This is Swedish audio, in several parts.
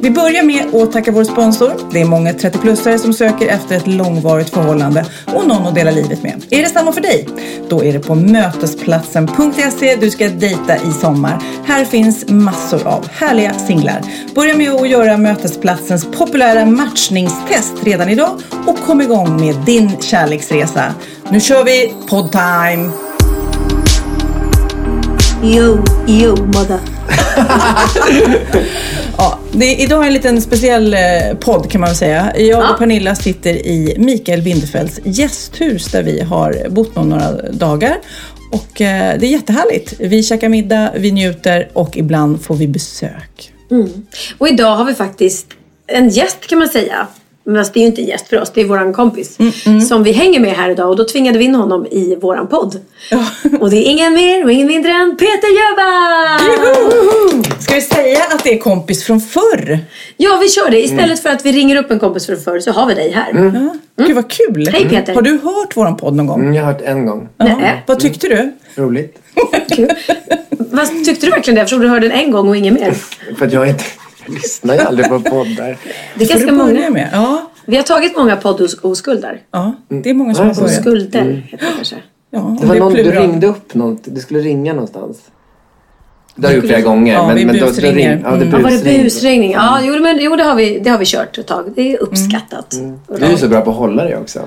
Vi börjar med att tacka vår sponsor. Det är många 30-plussare som söker efter ett långvarigt förhållande och någon att dela livet med. Är det samma för dig? Då är det på mötesplatsen.se du ska dejta i sommar. Här finns massor av härliga singlar. Börja med att göra Mötesplatsens populära matchningstest redan idag och kom igång med din kärleksresa. Nu kör vi poddtime! Yo, yo, mother. Ja, det är idag en liten speciell eh, podd kan man väl säga. Jag och Pernilla sitter i Mikael Bindefelds gästhus där vi har bott några dagar. Och eh, det är jättehärligt. Vi käkar middag, vi njuter och ibland får vi besök. Och idag har vi faktiskt en gäst kan man säga. Men det är ju inte en gäst för oss, det är våran kompis. Som vi hänger med här idag och då tvingade vi in honom i våran podd. Och det är ingen mer och ingen mindre än Peter Jöback! Ska vi säga att det är kompis från förr? Ja, vi kör det. Istället för att vi ringer upp en kompis för förr så har vi dig här. Ja. Gud vad kul! Hej, Peter. Har du hört våran podd någon gång? Mm, jag har hört en gång. Ja. Nej. Vad tyckte du? Roligt. Vad tyckte du verkligen det? Eftersom du hörde den en gång och ingen mer. För att jag inte lyssnar ju aldrig på poddar. Det är ganska du många. med? Ja, Vi har tagit många poddoskuld ja, det är många som har Ja, börjat. Skulder heter det kanske. Ja, Det var är någon, du ringde upp något. Du skulle ringa någonstans. Det har jag gjort flera gånger. Ja, vi men, men då, då busringer. ring, ja, det Mm. Ja, var det busring. busringning? Ja, jo, men, jo det, har vi, det har vi kört ett tag. Det är uppskattat. Du är ju så bra på att hålla dig också.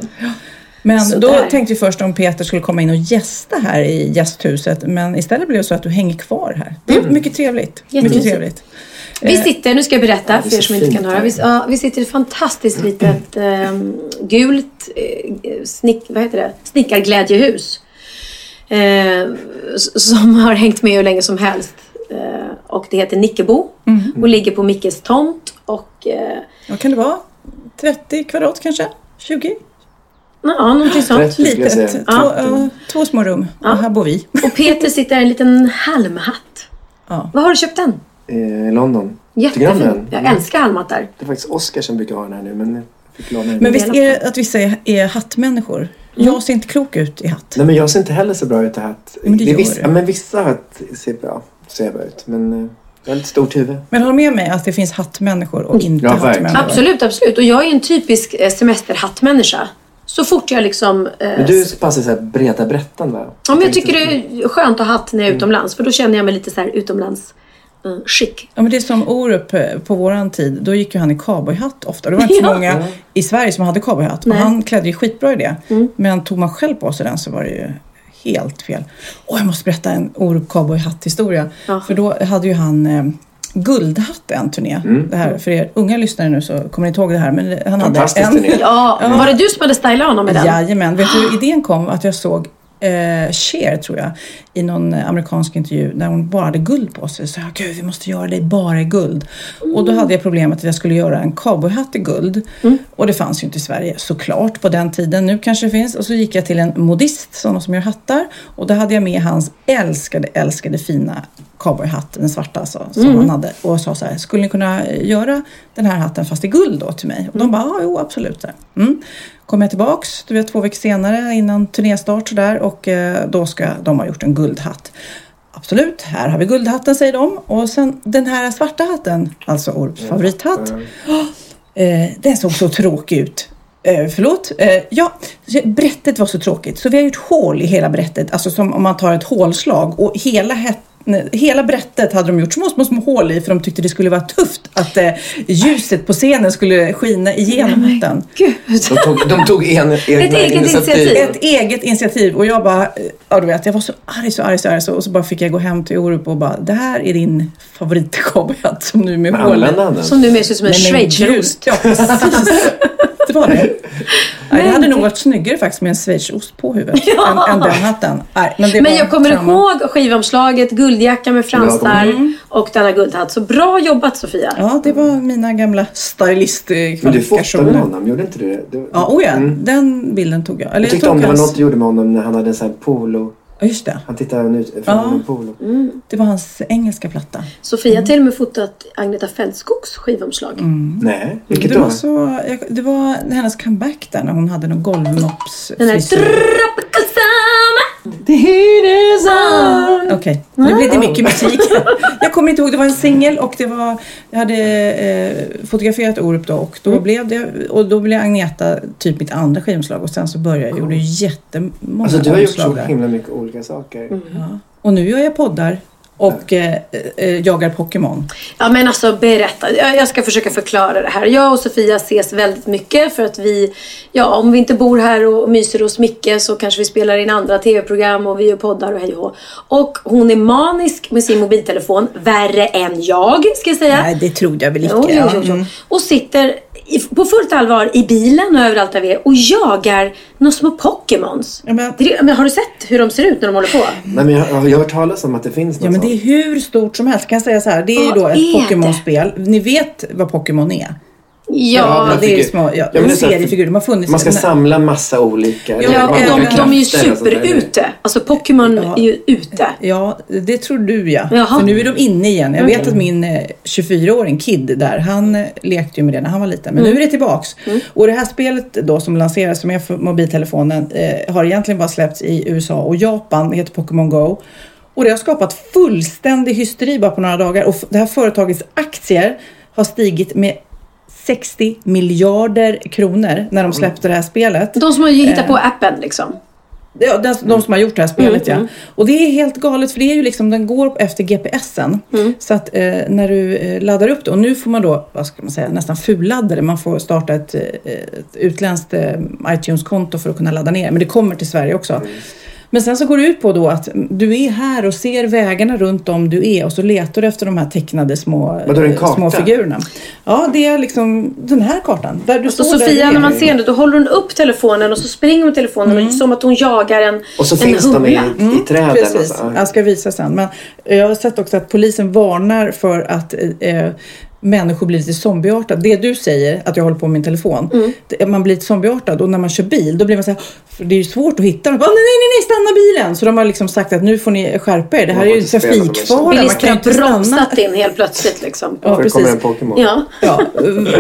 Men Sådär. då tänkte vi först om Peter skulle komma in och gästa här i gästhuset. Men istället blev det så att du hänger kvar här. Det är mycket trevligt. Mycket trevligt. Vi sitter, nu ska jag berätta är för er som inte kan höra. Vi, ja, vi sitter i ett fantastiskt litet eh, gult eh, snick, vad heter det? snickarglädjehus. Eh, s- som har hängt med hur länge som helst. Eh, och det heter Nickebo och ligger på Mickes tomt. Och eh, Vad kan det vara? 30 kvadrat kanske? 20? ja, någonting sånt. 30 skulle jag Litet. säga. Två, ja, två små rum. Och här bor vi. Och Peter sitter i en liten halmhatt. Ja. Vad har du köpt den? Eh, I London. Jättefin. Jag älskar halmhattar. Det är faktiskt Oskar som brukar ha den här nu. Men jag fick låna den. Men visst är det att vissa är, är hattmänniskor? Jag ser inte klok ut i hatt. Nej men jag ser inte heller så bra ut i hatt. Men det gör vissa, du. ja, men vissa hatt ser bra, ser bra ut. Men eh, jag har lite stort huvud. Men håll med mig att det finns hattmänniskor och inte Ja, hattmänniskor. Absolut, absolut. Och jag är en typisk eh, semesterhattmänniska. Så fort jag liksom... Eh, Men du passar så här breda brättan va? ja, men jag tycker det är skönt att ha hatt när jag är utomlands. För då känner jag mig lite så här utomlands chic. Ja, men det är som Orup eh, på våran tid. Då gick ju han i cowboyhatt ofta. Det var inte så Ja. många i Sverige som hade cowboyhatt. Och Nej. Mm. han klädde ju skitbra i det. Men tog man själv på sig den så var det ju helt fel. Och jag måste berätta en Orup cowboyhatt-historia. Ja. För då hade ju han eh, guldhatt en turné. Det här, för er unga lyssnare nu så kommer ni inte ihåg det här. Men han hade en, turné. Ja, var det du som hade stylat honom med den? Jajamän. Vet du hur idén kom? Att jag såg eh, Cher, tror jag, i någon amerikansk intervju där hon bara hade guld på sig. Så jag, gud, vi måste göra det bara i guld. Och då hade jag problemet att jag skulle göra en cowboyhatt i guld. Och det fanns ju inte i Sverige, såklart, på den tiden. Nu kanske det finns. Och så gick jag till en modist, sådana som gör hattar. Och då hade jag med hans älskade, älskade fina cowboyhatt, den svarta alltså, som han hade. Och sa så här, skulle ni kunna göra den här hatten fast i guld då till mig? Och de bara, ja, jo, absolut. Så. Mm. Kom jag tillbaks, du vet, två veckor senare innan turnéstart sådär och eh, då ska de ha gjort en guldhatt. Absolut, här har vi guldhatten säger de. Och sen den här svarta hatten, alltså Orups favorithatt. Eh, den såg så tråkig ut. Eh, förlåt? Eh, ja, brättet var så tråkigt så vi har gjort hål i hela brättet. Alltså som om man tar ett hålslag och hela Hela brättet hade de gjort små, små, små hål i för de tyckte det skulle vara tufft att eh, ljuset på scenen skulle skina igenom hatten. Gud. De tog, de tog en, egna Ett eget initiativ. Ett eget initiativ och jag bara, ja du vet, jag var så arg, så arg, så arg så, och så bara fick jag gå hem till Orup och bara, det här är din favoritcowboyhatt som nu med Men hål. använde han den? Som numera ser ut som en schweizerost. Ja, precis. Det var det. Nej, det hade nog varit snyggare faktiskt med en schweizerost på huvudet Ja. än, än den hatten. Nej, men det Men jag kommer trauma. ihåg skivomslaget, guldjacka med fransar och denna guldhatt. Så bra jobbat Sofia. Ja, det var mina gamla Men du stylistkvalifikationer. fotade med honom, gjorde inte du det? Du, Ja, oh ja, den bilden tog jag. Eller jag tyckte tog om det var något du gjorde med honom när han hade en sån här polo. Ja, just det. Han tittade även ut från Ja. en polo. Det var hans engelska platta. Sofia har till och med fotat Agneta Fältskogs skivomslag. Nej, vilket det då? var, så, jag, det var hennes comeback där när hon hade någon golvmops Den här the heat is on. Okej, nu blev det mycket musik. jag kommer inte ihåg, det var en singel och det var, jag hade eh, fotograferat Orup då och då, blev det, och då blev Agneta typ mitt andra skivomslag och sen så började jag, gjorde jättemånga Alltså du har gjort så himla mycket olika saker. Ja. Och nu gör jag poddar och eh, eh, jagar Pokémon. Ja men alltså berätta. Jag ska försöka förklara det här. Jag och Sofia ses väldigt mycket för att vi, ja om vi inte bor här och myser hos Micke så kanske vi spelar in andra tv-program och vi gör poddar och hej och. Och hon är manisk med sin mobiltelefon. Värre än jag ska jag säga. Nej, det trodde jag väl inte. Jo, jo, jo, jo. Mm. Och sitter på fullt allvar i bilen och överallt där vi är och jagar några små Pokémons. Ja, men- Det- men har du sett hur de ser ut när de håller på? Nej, men jag, jag har hört talas om att det finns något Ja men det är hur stort som helst. Kan jag säga så här. Det är ju Vad då ett? Pokémon-spel. Ni vet vad Pokémon är? Ja, men det är små ja, Ja, seriefigurer. De har funnits Man ska samla massa olika. Ja, och de, de är ju superute. Alltså Pokémon Ja. är ju ute. Ja, det tror du ja. Jaha. För nu är de inne igen. Jag vet att min eh, 24-åring Kid där, han eh, lekte ju med det när han var liten. Men nu är det tillbaks. Och det här spelet då som lanseras som är för mobiltelefonen eh, har egentligen bara släppts i USA och Japan. Det heter Pokémon Go. Och det har skapat fullständig hysteri bara på några dagar. Och det här företagets aktier har stigit med 60 miljarder kronor när de släppte det här spelet. De som har hittat på appen liksom. Ja, de, de som har gjort det här spelet ja. Och det är helt galet för det är ju liksom, den går efter GPSen. Så att eh, när du eh, laddar upp det och nu får man då, vad ska man säga, nästan fulladda det. Man får starta ett, eh, ett utländskt eh, iTunes-konto för att kunna ladda ner. Men det kommer till Sverige också. Men sen så går det ut på då att du är här och ser vägarna runt om du är och så letar du efter de här tecknade små, eh, små figurerna. Ja, det är liksom den här kartan. Där du Så står där Sofia, när man ser henne, då håller hon upp telefonen och så springer hon med telefonen Mm. och som att hon jagar en Och så en finns de i, i träden. Mm, Precis, Alltså. jag ska visa sen. Men jag har sett också att polisen varnar för att eh, människor blir lite zombieartade. Det du säger, att jag håller på med min telefon. Mm. Det, man blir lite zombieartad och när man kör bil då blir man så här, för det är ju svårt att hitta dem. Nej, nej, nej, nej, stanna bilen! Så de har liksom sagt att nu får ni skärpa er. Det här Man är ju trafikfara. Man Bilisterna har inte stanna. bromsat in helt plötsligt liksom. Ja, för det precis. kommer en Pokémon. Ja. Ja,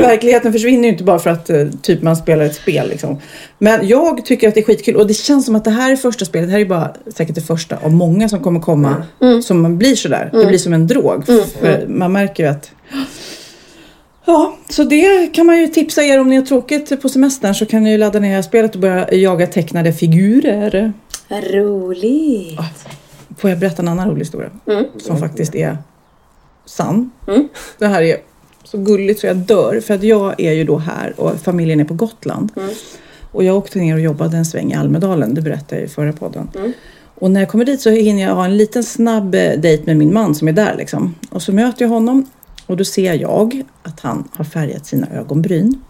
verkligheten försvinner ju inte bara för att eh, typ man spelar ett spel. Liksom. Men jag tycker att det är skitkul och det känns som att det här är första spelet. Det här är bara säkert det första av många som kommer komma som man blir sådär. Det blir som en drog. För man märker ju att Ja, så det kan man ju tipsa er om ni har tråkigt på semestern så kan ni ju ladda ner spelet och börja jaga tecknade figurer. Roligt. Får jag berätta en annan rolig historia? Som faktiskt är sann. Mm. Det här är så gulligt så jag dör. För att jag är ju då här och familjen är på Gotland. Mm. Och jag åkte ner och jobbade en sväng i Almedalen. Det berättade jag i förra podden. Mm. Och när jag kommer dit så hinner jag ha en liten snabb eh, dejt med min man som är där liksom. Och så möter jag honom och då ser jag att han har färgat sina ögonbryn.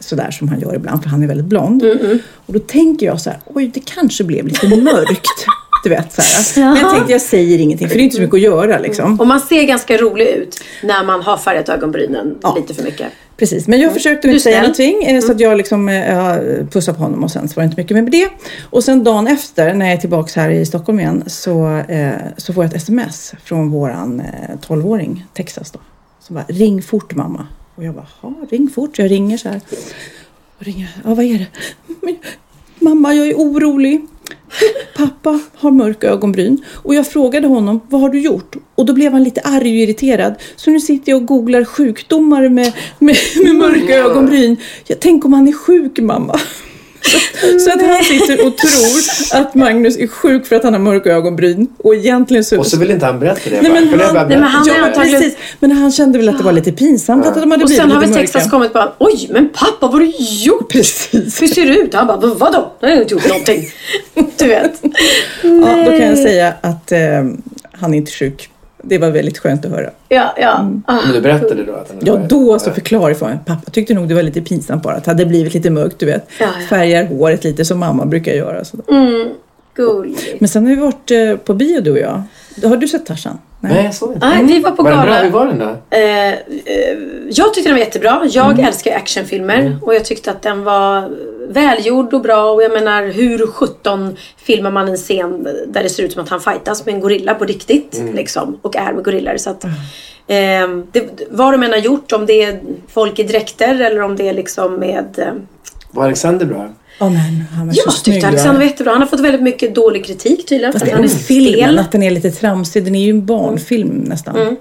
Sådär som han gör ibland för han är väldigt blond. Mm, Och då tänker jag så här, oj det kanske blev lite mörkt. Du vet så här. Men jag tänkte jag säger ingenting för det är inte så mycket att göra liksom. Och man ser ganska rolig ut när man har färgat ögonbrynen Ja. lite för mycket. Precis, men jag försökte Du är inte säga någonting eh, så att jag liksom eh, pussade på honom och sen så var det inte mycket mer med det. Och sen dagen efter när jag är tillbaks här i Stockholm igen så, eh, så får jag ett sms från våran eh, 12-åring, Texas då. Som bara, ring fort mamma. Och jag bara, ring fort. Jag ringer så här. Och ringer, ja vad är det? Mamma jag är orolig. Pappa har mörka ögonbryn och jag frågade honom vad har du gjort? Och då blev han lite arg och irriterad. Så nu sitter jag och googlar sjukdomar med, med, med mörka ögonbryn. Jag tänk om han är sjuk mamma. Så, så att han sitter och tror att Magnus är sjuk för att han har mörka ögonbryn. Och egentligen så... Och så vill inte han berätta det. Nej, men han- bara nej, men han-. Ja, antagligen- precis. Men han kände väl att det var lite pinsamt att de hade Och blivit sen har väl. Texas kommit bara Oj, men pappa vad har du gjort? Precis. Hur ser du ut? Han bara "Vad- vadå? Jag har inte gjort någonting. Du vet. Ja, då kan jag säga att eh, han är inte sjuk. Det var väldigt skönt att höra. Ja, ja. Ah. Men du berättade då att Ja, då så förklarade jag för mig. Pappa tyckte nog det var lite pinsamt bara. Att det hade blivit lite mörkt, du vet. Ja, ja. Färgar håret lite som mamma brukar göra. Så. Gulligt. Men sen har vi varit eh, på bio du och jag. Har du sett Tarzan? Nej, jag såg inte. Nej, vi var på Var den bra? gala. Hur var den då? Eh, eh, jag tyckte den var jättebra. Jag Mm. älskar actionfilmer och jag tyckte att den var välgjord och bra. Och jag menar, hur 17 filmar man en scen där det ser ut som att han fightas med en gorilla på riktigt? Mm. Liksom, och är med gorillor. Så att, eh, det, vad de än har gjort, om det är folk i dräkter eller om det är liksom med... Eh, Var Alexander bra? Ja, men han var så jag snygg. tyckte? Alexander var jättebra. Han har fått väldigt mycket dålig kritik tydligen. För Fast att det är han är filmen, att den är lite tramsig. Den är ju en barnfilm nästan. Nej,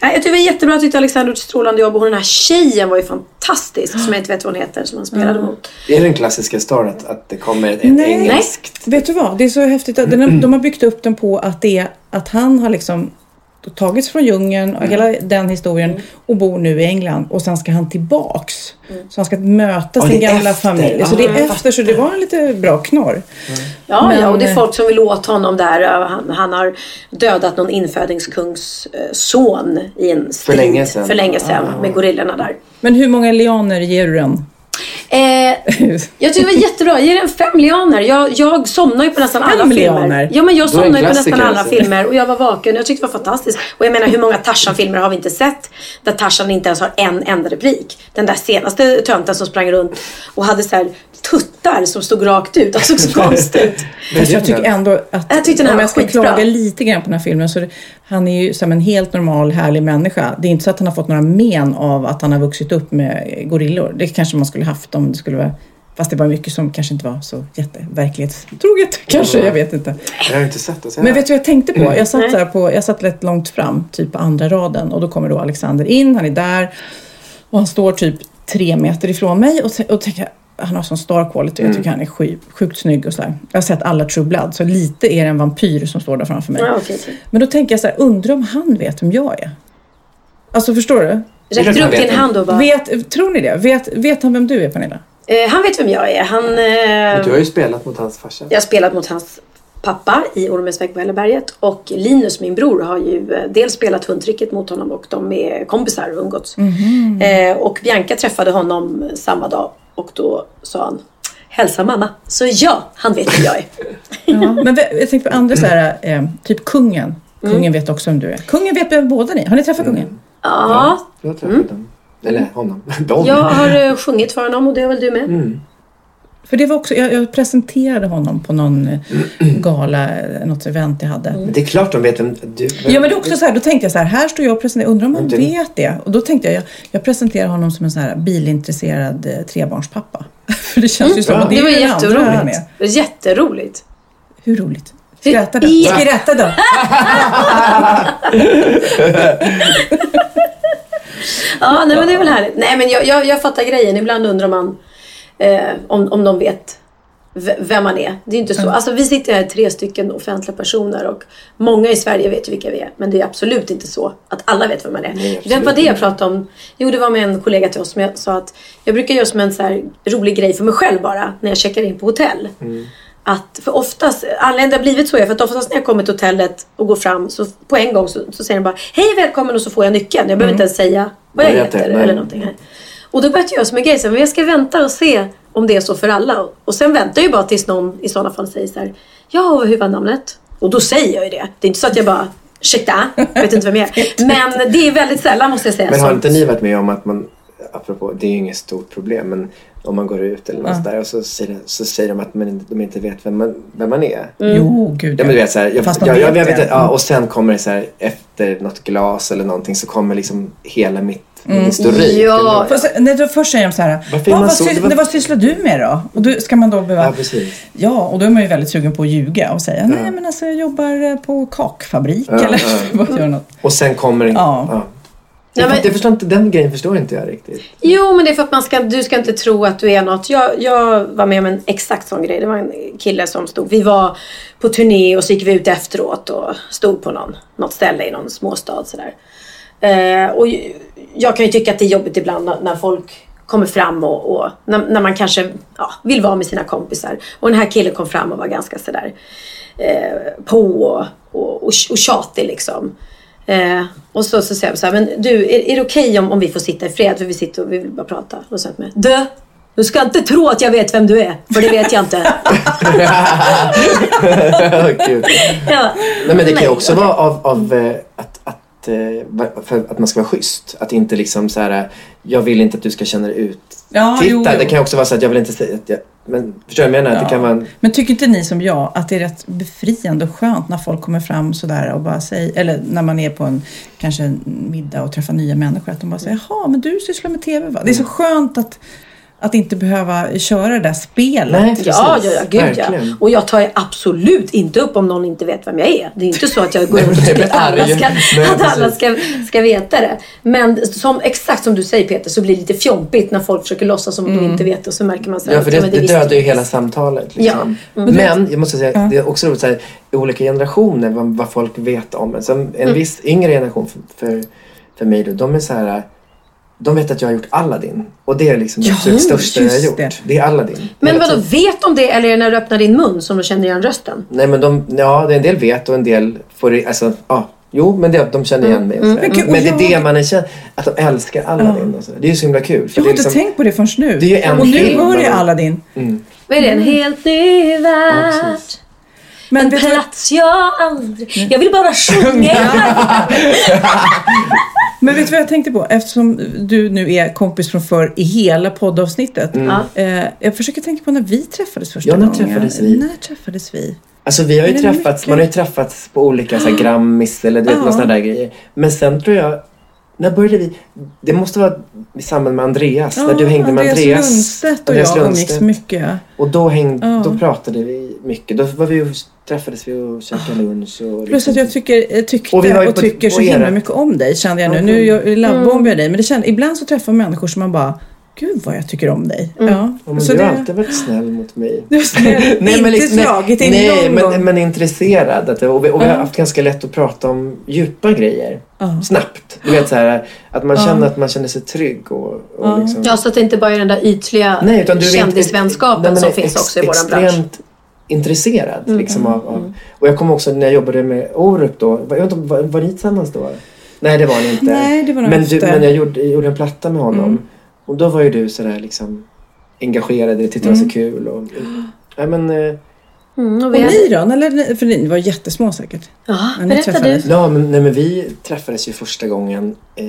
jag tyckte det var jättebra. Jag tyckte Alexander gjorde ett strålande jobb och den här tjejen var ju fantastisk. Som jag inte vet vad hon heter som han spelade mot. Är det den klassiska storyn att, att det kommer ett Nej. engelskt? Vet du vad? Det är så häftigt att den, de har byggt upp den på att, det, att han har liksom tagits från djungeln och hela den historien och bor nu i England och sen ska han tillbaks. Så han ska möta sin gamla efter. familj. Så det är efter, så det var en lite bra knorr. Ja, Men- ja, och det är folk som vill åt honom där. Han, han har dödat någon infödingskungs eh, son i en strid länge sedan. för länge sedan Ah. med gorillorna där. Men hur många lianer ger du den? Eh, jag tycker det var jättebra. Ger den fem lianer. Jag, jag somnar ju på nästan alla Fem filmer. lianer? Ja, men jag somnar ju på nästan alla alltså. filmer och jag var vaken. Jag tyckte det var fantastiskt. Och jag menar, hur många Tarzan-filmer har vi inte sett? Där Tarzan inte ens har en enda replik. Den där senaste tönten som sprang runt och hade så här tuttar som stod rakt ut. Det såg så konstigt ut. Jag tycker ändå att Jag tyckte den här om jag ska skitbra. klaga lite grann på den här filmen så han är ju som en helt normal härlig människa. Det är inte så att han har fått några men av att han har vuxit upp med gorillor. Det kanske man skulle haft om det skulle vara Fast det var mycket som kanske inte var så jätte verklighetstroget kanske, jag vet inte. Jag har inte sett det. Men vet du vad jag tänkte på? Jag satt, så här på, jag satt rätt långt fram, typ på andra raden och då kommer då Alexander in, han är där och han står typ tre meter ifrån mig och, och tänker han har sån star quality, jag tycker han är sky, sjukt snygg och sådär. Jag har sett alla True Blood, så lite är det en vampyr som står där framför mig. Ja, okej, okej. Men då tänker jag så här, undrar om han vet vem jag är? Alltså förstår du? Räckte du upp din hand och bara... Vet, tror ni det? Vet, vet han vem du är Pernilla? Eh, han vet vem jag är. Han... Men Eh, Du har ju spelat mot hans farsa. jag har spelat mot hans pappa i Ormens väg på Hälleberget. Och Linus, min bror, har ju eh, dels spelat hundtricket mot honom och de är kompisar och umgåtts. Eh, och Bianca träffade honom samma dag och då sa han Hälsa mamma. Så ja, han vet vem jag är. Ja. Men jag tänker på andra så här, eh, typ kungen. Mm. Kungen vet också vem du är. Kungen vet vem båda ni. Har ni träffat kungen? Ja, Jag har träffat dem. Eller honom. Dem. jag har eh, sjungit för honom och det har väl du med? Mm. För det var också, jag, jag presenterade honom på någon eh, gala, eh, något event jag hade. Men det är klart de vet vem du... Ja men det är också så här, då tänkte jag så här, här står jag och presenterar, undrar om han vet det? Och då tänkte jag, jag, jag presenterar honom som en sån här bilintresserad eh, trebarnspappa. För det känns ju som, och det Det är var jätteroligt. Det var jätteroligt. Hur roligt? Skratta då. Ja. Skratta då. Ja, nej men det är väl härligt. Nej men jag, jag, jag fattar grejen. Ibland undrar man eh, om, om de vet vem man är. Det är inte så. Alltså vi sitter här tre stycken offentliga personer och många i Sverige vet ju vilka vi är. Men det är absolut inte så att alla vet vem man är. Nej, det var det jag pratade om. Jo, det var med en kollega till oss som jag sa att jag brukar göra som en så här rolig grej för mig själv bara när jag checkar in på hotell. Att, för oftast, anledningen det har blivit så är för att oftast när jag kommer till hotellet och går fram så på en gång så, så säger de bara Hej välkommen och så får jag nyckeln. Jag behöver inte ens säga vad jag Vad heter heter eller någonting. Här. Och då började jag göra som en grej, så här, men jag ska vänta och se om det är så för alla. Och sen väntar jag ju bara tills någon i sådana fall säger så här Ja, hur var namnet? Och då säger jag ju det. Det är inte så att jag bara Ursäkta, jag vet inte vem jag är. Men det är väldigt sällan måste jag säga. Men har inte ni varit med om att man, apropå, det är ju inget stort problem, men om man går ut eller något sånt där och så säger, så säger de att man, de inte vet vem man, vem man är. Jo, gud Ja men du vet såhär, jag, Fast de jag, jag, vet det. Ja, och sen kommer det så här efter något glas eller någonting så kommer liksom hela mitt en historik. Ja. Fast, nej, då först säger de så här, Varför är "Ja, man vad, så- sys- det var- vad sysslar du med då? Och då ska man då behöva... Ja, precis. Ja, och då är man ju väldigt sugen på att ljuga och säga nej men alltså jag jobbar eh, på kakfabrik Ja, eller ja. gör något. Och sen kommer en... Ja. Ja. Ja, men- Jag, jag förstår inte, den grejen förstår inte jag riktigt. Jo, men det är för att man ska, du ska inte tro att du är något. Jag, jag var med om en exakt sån grej. Det var en kille som stod, vi var på turné och så gick vi ut efteråt och stod på någon, något ställe i någon småstad sådär. Eh, och jag kan ju tycka att det är jobbigt ibland när, folk kommer fram och, och när, när man kanske ja, vill vara med sina kompisar. Och den här killen kom fram och var ganska sådär eh, på och, och, och, och tjatig liksom. Eh, och så, så säger jag så här, men du, är, är det okej om, om vi får sitta i fred? För vi sitter och vi vill bara prata. Och så med, du, du ska inte tro att jag vet vem du är, för det vet jag inte. Ja. Nej, men det kan ju också vara av, av eh, att, att, eh, för att man ska vara schysst. Att inte liksom så här, jag vill inte att du ska känna dig ut. Ja, Titta, jo, det jo. kan ju också vara så att jag vill inte säga att jag... Men förstår du vad jag menar? Att det kan vara en, Men tycker inte ni som jag att det är rätt befriande och skönt när folk kommer fram sådär och bara säger, eller när man är på en kanske en middag och träffar nya människor, att de bara säger jaha, men du sysslar med TV va? Det är så skönt att, att inte behöva köra det där spelet. Nej. Ja, ja, ja, gud ja. Och jag tar ju absolut inte upp om någon inte vet vem jag är. Det är inte så att jag går runt och tycker det att alla ska, Nej, att alla ska, ska veta det. Men som, exakt som du säger Peter så blir det lite fjompigt när folk försöker låtsas som att de inte vet och så märker man så här, Ja, för att, det, det visste dödar ju hela samtalet. Liksom. Ja. Men jag måste säga, det är också roligt så här, i olika generationer vad, vad folk vet om en. Så en Mm. viss yngre generation för, för, för mig då, de är så här de vet att jag har gjort Aladdin. Och det är liksom det Ja, absolut största jag har gjort. det. Det. är Aladdin. Men vadå, vet de det eller är det när du öppnar din mun som de känner igen rösten? Nej men de, ja det är en del vet och en del får det, alltså, ja. Jo men det, de känner igen mig. och sådär. Men Men det är det man är känd, att de älskar Aladdin. Så. Det är ju så himla kul. Jag det har är inte liksom, tänkt på det förrän nu. Det är ju en och nu hör jag men- Aladdin. Vad är det? En helt ny värld. precis. Men en plats jag aldrig... Jag vill bara sjunga. Men vet du vad jag tänkte på? Eftersom du nu är kompis från förr i hela poddavsnittet. Ja. Eh, jag försöker tänka på när vi träffades första Ja, när gången. träffades vi? När träffades vi? Alltså vi har ju träffats, mycket? man har ju träffats på olika så här, Grammis eller du vet, Ja. några sådana där grejer. Men sen tror jag, när började vi? Det måste vara i samband med Andreas. när du hängde med Andreas. Lundstedt och Andreas jag umgicks mycket. Och då, hängde, Ja. då pratade vi mycket. Då var vi och, träffades vi och käkade lunch. Och Plus att jag tycker, eh, tyckte Och och, tycker på så himla mycket om dig kände jag nu. Okej. Nu jag lovebombar jag dig men det kände, ibland så träffar man människor som man bara Gud vad jag tycker om dig. Ja. Ja, men så du har det, alltid varit snäll mot mig. har snällt, inte liksom- slagit in nej, någon men, gång. men intresserad. Att, och vi, och vi har haft ganska lätt att prata om djupa grejer. Ja. Snabbt. Du vet så här, att man känner att man känner sig trygg. Och, och Ja. liksom, Ja, så att det inte bara är den där ytliga Nej, utan du kändisvänskapen nej, men som finns också i våran bransch. Mm, Extremt intresserad. Liksom, av, av, och jag kommer också när jag jobbade med Orup då. Var, jag vet inte, var, var ni tillsammans då? Nej, det var ni inte. Nej, det var men, du, men jag gjorde, gjorde en platta med honom. Mm. Och då var ju du sådär liksom engagerad. Det tyckte jag var så kul. Och, ja, men, eh, Mm, och Och hade... ni då? Eller, för ni var jättesmå säkert. Ja, när ni berätta du. ja, men, nej, men vi träffades ju första gången eh,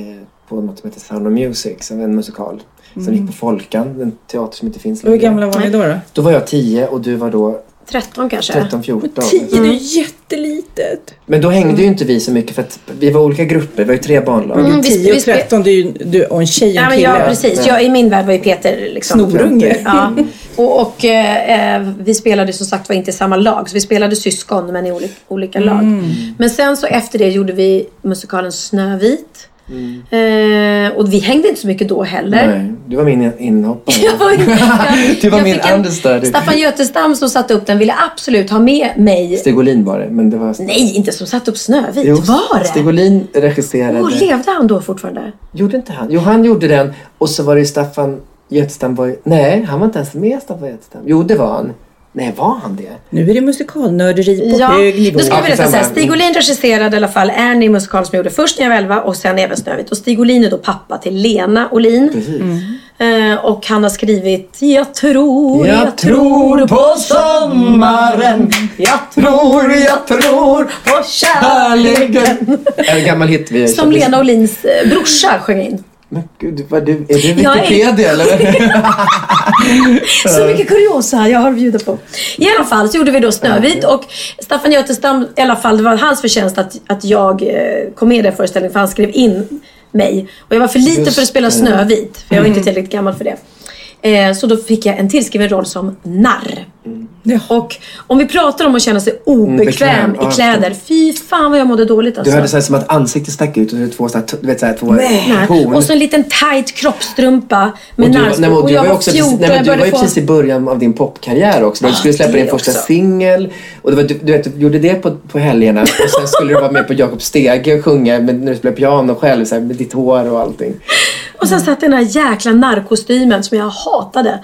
på något som heter Sound of Music. Som en musikal. Som gick på Folkan. En teater som inte finns Och hur gamla var ni då? då? Då var jag 10 och du var då 13 kanske? 13, 14. Tio, det är ju jättelitet. Men då hängde ju inte vi så mycket för att vi var olika grupper. Vi var ju tre barnlag. Mm, vi- 10 och vi spe- 13, det är ju du och en tjej och Ja, en men kille. ja, precis. Jag, I min värld var ju Peter liksom... Snorunge. Ja. Och, och eh, eh, vi spelade som sagt var inte i samma lag. Så vi spelade syskon men i olika, olika lag. Mm. Men sen så efter det gjorde vi musikalen Snövit. Mm. Eh, och vi hängde inte så mycket då heller. Nej, du var min inhoppare. Du var jag min understudy. Staffan Götestam som satte upp den ville absolut ha med mig. Stig Olin var det, men det var... Nej, inte som satte upp Snövit. Jo, var det? Stig Olin regisserade. Åh, levde han då fortfarande? Gjorde inte han? Jo, han gjorde den. Och så var det Staffan Götstam var. Nej, han var inte ens med Staffan Götstam. Jo, det var han. Nej, var han det? Nu är det musikalnörderi på Ja, hög nivå. nu ska jag Ja, berätta så här. Stig Olin regisserade i alla fall Annie musikal som jag gjorde först när jag var 11 och sen även Snövit. Och Stig Olin är då pappa till Lena Olin. Precis. Eh, och han har skrivit Jag tror, Jag tror på sommaren. Jag Tror, jag tror på kärleken. En gammal hit vi Som Lena Olins eh, brorsa sjöng in. Men gud, vad du, är du Jag är- Wikipedia eller? Så mycket kuriosa jag har att bjuda på. I alla fall så gjorde vi då Snövit och Staffan Götestam, i alla fall det var hans förtjänst att, att jag eh, kom med i den föreställningen för han skrev in mig. Och jag var för liten Just för att spela det. Snövit. För jag var inte tillräckligt gammal för det. Eh, så då fick jag en tillskriven roll som narr. Jaha. Och om vi pratar om att känna sig obekväm bekväm, i kläder. Fy fan vad jag mådde dåligt Du alltså. hade så här som att ansiktet stack ut och så två, så här, du vet, så här, två Nej. horn. Och så en liten tight kroppstrumpa med Och du, Och du jag var också 14 precis, nej, men jag du var ju få... precis i början av din popkarriär också. Du skulle släppa din första singel. Och det var, du, du, vet, du gjorde det på, på helgerna. Och sen skulle du vara med på Jakob Stege och sjunga med, när du spelade piano själv. Så här, med ditt hår och allting. Och sen satt den där jäkla narrkostymen som jag hatade.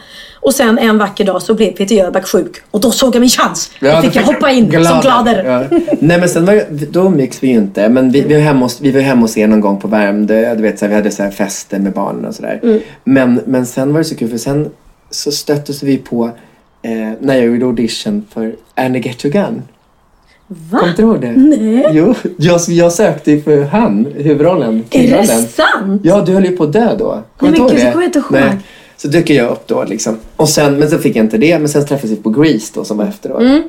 Och sen en vacker dag så blev Peter Jöback sjuk. Och då såg jag min chans. då Ja, fick då jag hoppa in som glader. Ja. Nej men sen var, då umgicks vi ju inte. Men vi, vi, var hemma hos, vi var hemma hos er någon gång på Värmdö. Du vet, så här, vi hade så här fester med barnen och sådär. Mm. Men, men sen var det så kul för sen så stöttes vi på eh, när jag gjorde audition för Annie Get Your Gun. Va? Kommer du ihåg det? Nej. Jo, jag, jag sökte ju för han, huvudrollen. Är det sant? Ja, du höll ju på att dö då. Kommer men du ihåg gud, det? det kommer jag inte ihåg. Nej. Så dyker jag upp då liksom. Och sen, men sen fick jag inte det. Men sen träffades vi på Grease då som var efteråt. Mm.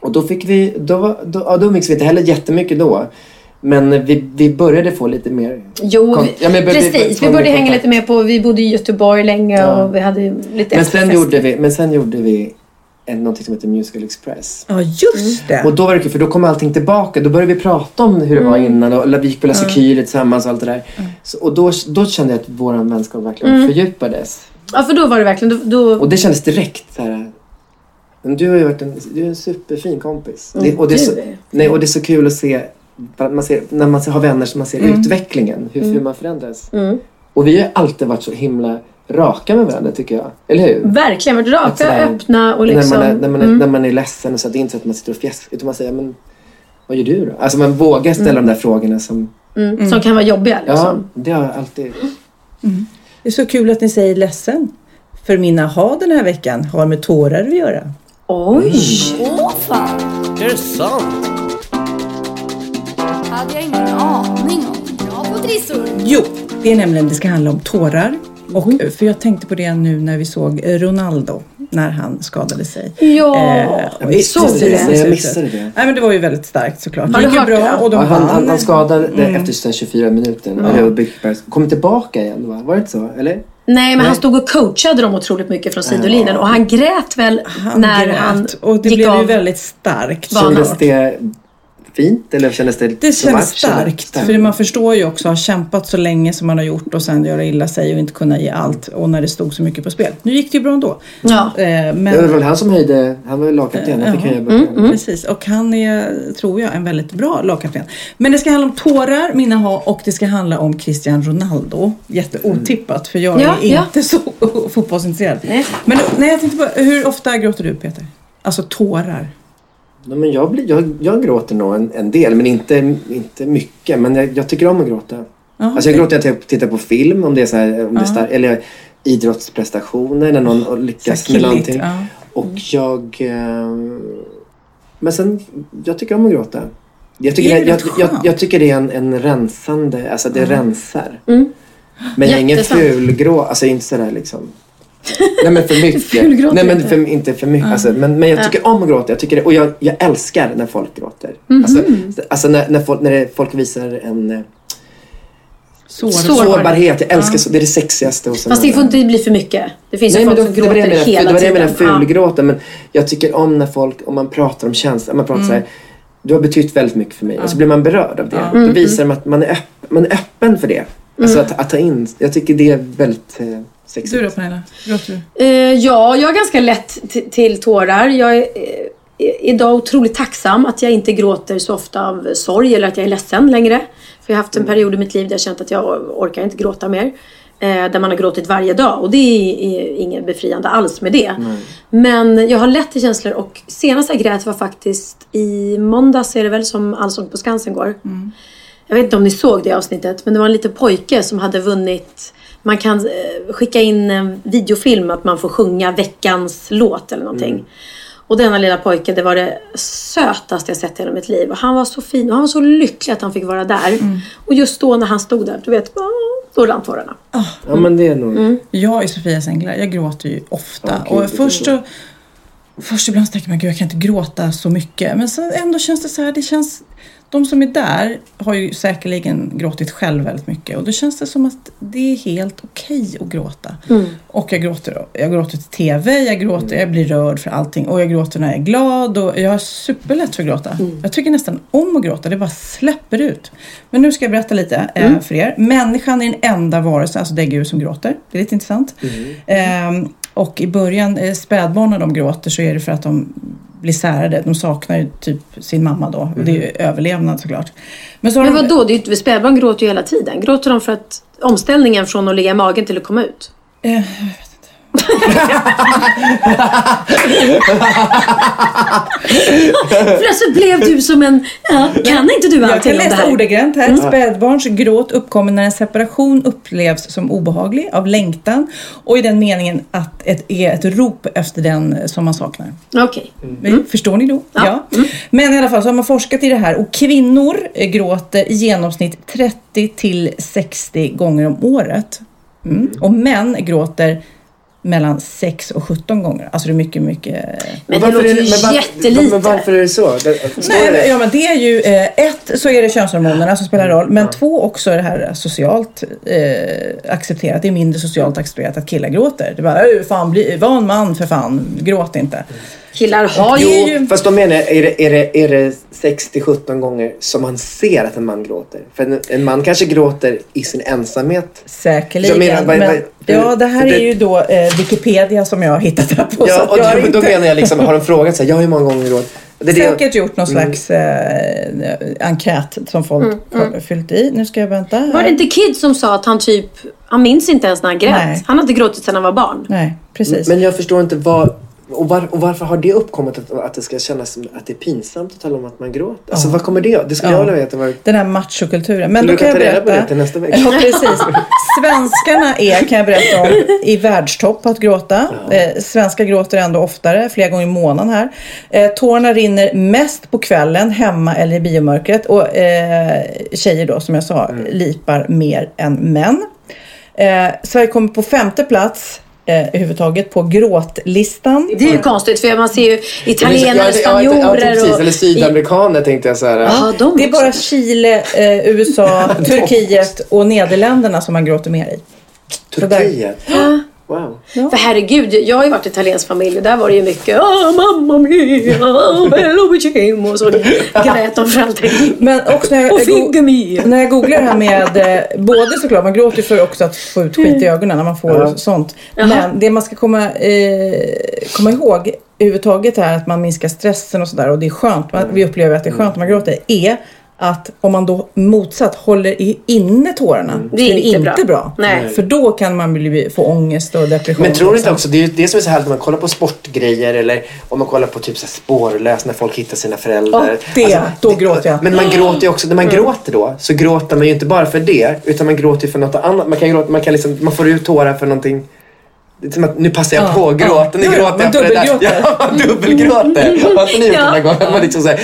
Och då fick vi, då, var- då, ja, då umgicks vi inte heller jättemycket då. Men vi, vi började få lite mer... Jo, vi, ja, vi- precis. vi- började hänga lite mer på, vi bodde i Göteborg länge Ja. och vi hade lite Men sen, gjorde vi, men sen gjorde vi en, någonting som heter Musical Express. Ja, just det. Och då var det kul för då kom allting tillbaka. Då började vi prata om hur det var Mm. innan och vi gick på La Security tillsammans och allt det där. Så, och då, då kände jag att vår vänskap verkligen Mm. fördjupades. Ja, för då var det verkligen, då, då Och det kändes direkt så här. Men du har ju varit en, du är en superfin kompis. Mm, det, och, det är så, är. nej, och det är så kul att se, man ser när man har vänner som man ser Mm. utvecklingen, hur, hur man förändras. Mm. Och vi har alltid varit så himla raka med varandra tycker jag. Eller hur? verkligen varit raka, sådär, öppna och liksom... när, man är, när, man är, mm. när man är ledsen och så det är inte så att man sitter och fjäskar utan man säger men vad gör du då? Alltså man vågar ställa de där frågorna som, Mm. Som kan vara jobbiga ja liksom. det har jag alltid. Det är så kul att ni säger ledsen. För min aha den här veckan har med tårar att göra. Oj! Åh fan, Är det sant? hade jag ingen aning om. Bra på trissor. Jo, det är nämligen det ska handla om tårar. Och, För jag tänkte på det nu när vi såg Ronaldo när han skadade sig. Ja, Eh, och såg det? Nej, jag missade det. Nej men det var ju väldigt starkt såklart. Har Det du gick ju hört bra det? och de Ja, han, han, han skadade det Mm. efter sina 24 minuter. Byggberg kom tillbaka igen va? Var det inte så? Eller? Nej, men han stod och coachade dem otroligt mycket från sidolinjen. Och han grät väl Han när grät han och det gick blev av. ju väldigt starkt. Kändes det fint eller kändes det Det kändes starkt. För man förstår ju också att ha kämpat så länge som man har gjort och sen göra illa sig och inte kunna ge allt. Och när det stod så mycket på spel. Nu gick det ju bra ändå. Ja. Eh, men, Det var väl han som höjde, han var väl lagkapten, han fick Ja. höja böckerna. Precis, och han är, tror jag, en väldigt bra lagkapten. Men det ska handla om tårar, mina ha och det ska handla om Cristiano Ronaldo. Jätteotippat, för jag Ja, är ja. inte så fotbollsintresserad. Nej. Men nej, jag tänkte bara, hur ofta gråter du Peter? Alltså tårar? Nej, men jag, blir, jag, jag gråter nog en, en del, men inte, inte mycket. Men jag, jag tycker om att gråta. Ja, Alltså jag gråter när jag tittar på film, om det är, så här, om det är star- eller idrottsprestationer, när någon lyckas med någonting. ja. Och jag... Eh, men sen, jag tycker om att gråta. Jag tycker, Det jag, jag, jag tycker det är en, en rensande, alltså det rensar. Mm. Men jag är ingen fulgrå, alltså inte sådär liksom. Nej men för mycket. Nej men inte. för, inte för mycket. Alltså, men, men jag tycker om att gråta. Jag tycker det, och jag, jag älskar när folk gråter. Mhm. Alltså, alltså när, när, folk, när det, folk visar en eh, Sår. Sårbarhet. sårbarhet. Jag älskar så. Det är det sexigaste. hos Fast det får inte bli för mycket. Det finns ju Nej men folk då, som gråter hela det var det jag tiden. menade fulgråta. Men jag tycker om när folk, om man pratar om känslor, man pratar så här, du har betytt väldigt mycket för mig. Och så blir man berörd av det. Mm, Då visar man att man är, öpp, man är öppen för det. Alltså att, att ta in, jag tycker det är väldigt eh, sexigt. Du då Pernilla? Gråter du? Eh, ja, jag är ganska lätt till tårar. Jag är eh, idag otroligt tacksam att jag inte gråter så ofta av sorg eller att jag är ledsen längre. För jag har haft en period i mitt liv där jag känt att jag orkar inte gråta mer. Eh, där man har gråtit varje dag och det är, är inget befriande alls med det. Men jag har lätt till känslor och senast jag grät var faktiskt i måndags är det väl som Allsång på Skansen går. Jag vet inte om ni såg det avsnittet men det var en liten pojke som hade vunnit man kan eh, skicka in en videofilm att man får sjunga veckans låt eller någonting. Och denna lilla pojke, det var det sötaste jag sett i hela mitt liv. Och han var så fin och han var så lycklig att han fick vara där. Och just då när han stod där, du vet, då rann tårarna. Ja men det är nog... Mm. Jag är Sofias änglar. Jag gråter ju ofta. Gud, och först så Först ibland tänker man, gud jag kan inte gråta så mycket. Men sen ändå känns det så här, det känns... De som är där har ju säkerligen gråtit själv väldigt mycket och då känns det som att det är helt okej att gråta. Och jag gråter, jag gråter till TV, jag gråter, jag blir rörd för allting och jag gråter när jag är glad och jag har superlätt för att gråta. Jag tycker nästan om att gråta, det bara släpper ut. Men nu ska jag berätta lite eh, för er. Människan är den enda varelsen, alltså det är Gud som gråter. Det är lite intressant. Ehm, och i början, eh, spädbarn när de gråter så är det för att de blir särade. De saknar ju typ sin mamma då. Och det är ju överlevnad såklart. Men så Men de, vadå, det är ju spädbarn gråter ju hela tiden. Gråter de för att omställningen från att ligga i magen till att komma ut? Eh, Plötsligt blev du som en... Ja, kan inte du Jag allting kan om det läsa här? Mm. ordagrant här. Spädbarns gråt uppkommer när en separation upplevs som obehaglig av längtan och i den meningen att ett är ett rop efter den som man saknar. Okej. Men Förstår ni då? Ja. Men i alla fall så har man forskat i det här och kvinnor gråter i genomsnitt 30 till 60 gånger om året. Mm. Och män gråter mellan 6 och 17 gånger. Alltså det är mycket, mycket... Men det varför låter är ju men jättelite. Men varför är det så? Det, Nej, men, det? ja, men det är ju eh, ett så är det könshormonerna som spelar roll. Men två också är det här socialt eh, accepterat. Det är mindre socialt accepterat att killar gråter. Det är bara, "Öh, fan, bli, var en man för fan, gråt inte. Killar har Det ju... ju- Fast då menar jag, är det, är det, är det 60-17 gånger som man ser att en man gråter? För en, en man kanske gråter i sin ensamhet. Säkerligen. Jag menar, men, vad- ja, det här det- är ju då eh, Wikipedia som jag har hittat här på. så Ja, och jag har då, då inte menar jag liksom, har de frågat sig, ja hur många gånger gråter det det jag- säkert gjort någon Mm. slags eh, enkät som folk har fyllt i. Nu ska jag vänta. här. Mm, Var det inte Kid som sa att han typ... Han minns inte ens när han grät. Nej. Han har inte gråtit sedan han var barn. Nej, precis. Men jag förstår inte vad... Och, var, och varför har det uppkommit att, att det ska kännas som att det är pinsamt att tala om att man gråter? Alltså vad kommer det Det skulle Ja. jag vilja veta. Vad, Den här machokulturen. Men då kan jag ta reda på berätta. det till nästa vecka. Ja, precis. Svenskarna är, kan jag berätta om, i världstopp att gråta. Eh, svenskar gråter ändå oftare, flera gånger i månaden här. Eh, tårarna rinner mest på kvällen, hemma eller i biomörkret. Och eh, tjejer då, som jag sa, Mm. lipar mer än män. Eh, Sverige kommer på femte plats eh, överhuvudtaget på gråtlistan. Det är ju konstigt för man ser ju italienare, Ja, det- ja, ja, spanjorer precis. och... Eller sydamerikaner tänkte jag så här. Ja, de Det är också. bara Chile, eh, USA, Turkiet och Nederländerna som man gråter mer i. Turkiet. Wow. För herregud, jag har ju varit i italiensk familj och där var det ju mycket ah, mamma mia, bello vicino och så grät de för allting. Men också när jag, Och när jag googlar det här med, eh, både såklart, man gråter för också att få ut skit i ögonen när man får Ja. sånt. Men det man ska komma, eh, komma ihåg överhuvudtaget är att man minskar stressen och sådär och det är skönt, man, vi upplever att det är skönt när man gråter, är att om man då motsatt håller inne tårarna Det är så inte inte bra. bra. Nej. För då kan man bli, få ångest och depression. Men tror du inte liksom. också, det är ju det som är så härligt när man kollar på sportgrejer eller om man kollar på typ så spårlös när folk hittar sina föräldrar. Alltså, Ja, det, då gråter jag. Men man gråter ju också, när man gråter då så gråter man ju inte bara för det utan man gråter ju för något annat. Man kan gråta, man kan liksom, man får ut tårar för någonting det är som att nu passar jag Ja, på att ja. Nu Ja, ja, gråter man jag för det där. Ja, man dubbelgråter. Har inte ni gjort Ja. Man liksom så här,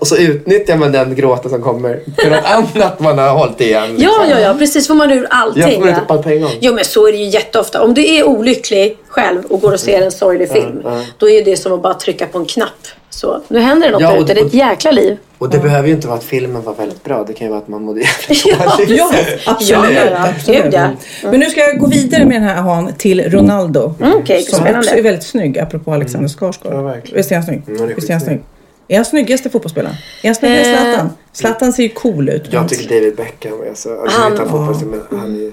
och, så utnyttjar man den gråten som kommer för något annat man har hållit igen. liksom. Ja, ja, ja, precis. Får man ur allting. Jag får ja. ut allt på en gång. Jo, men så är det ju jätteofta. Om du är olycklig själv och går och ser en sorglig film, då är det som att bara trycka på en knapp. Så, nu händer det något Ja, där ute. Det är ett jäkla liv. Och det behöver ju inte vara att filmen var väldigt bra. Det kan ju vara att man mådde jävligt Ja. Ja, absolut. Ja, absolut. Ja. Men nu ska jag gå vidare med den här ahan till Ronaldo. Mm, okej, som spännande. också är väldigt snygg, apropå Alexander Skarsgård. Ja. Visst är han snygg? Mm, han är Visst är han snygg? Är han snyggaste fotbollsspelaren? Är han snyggare än Eh. Zlatan? Zlatan ser ju cool ut. Jag tycker David Beckham, alltså, jag Han- vet han fotboll, men han är.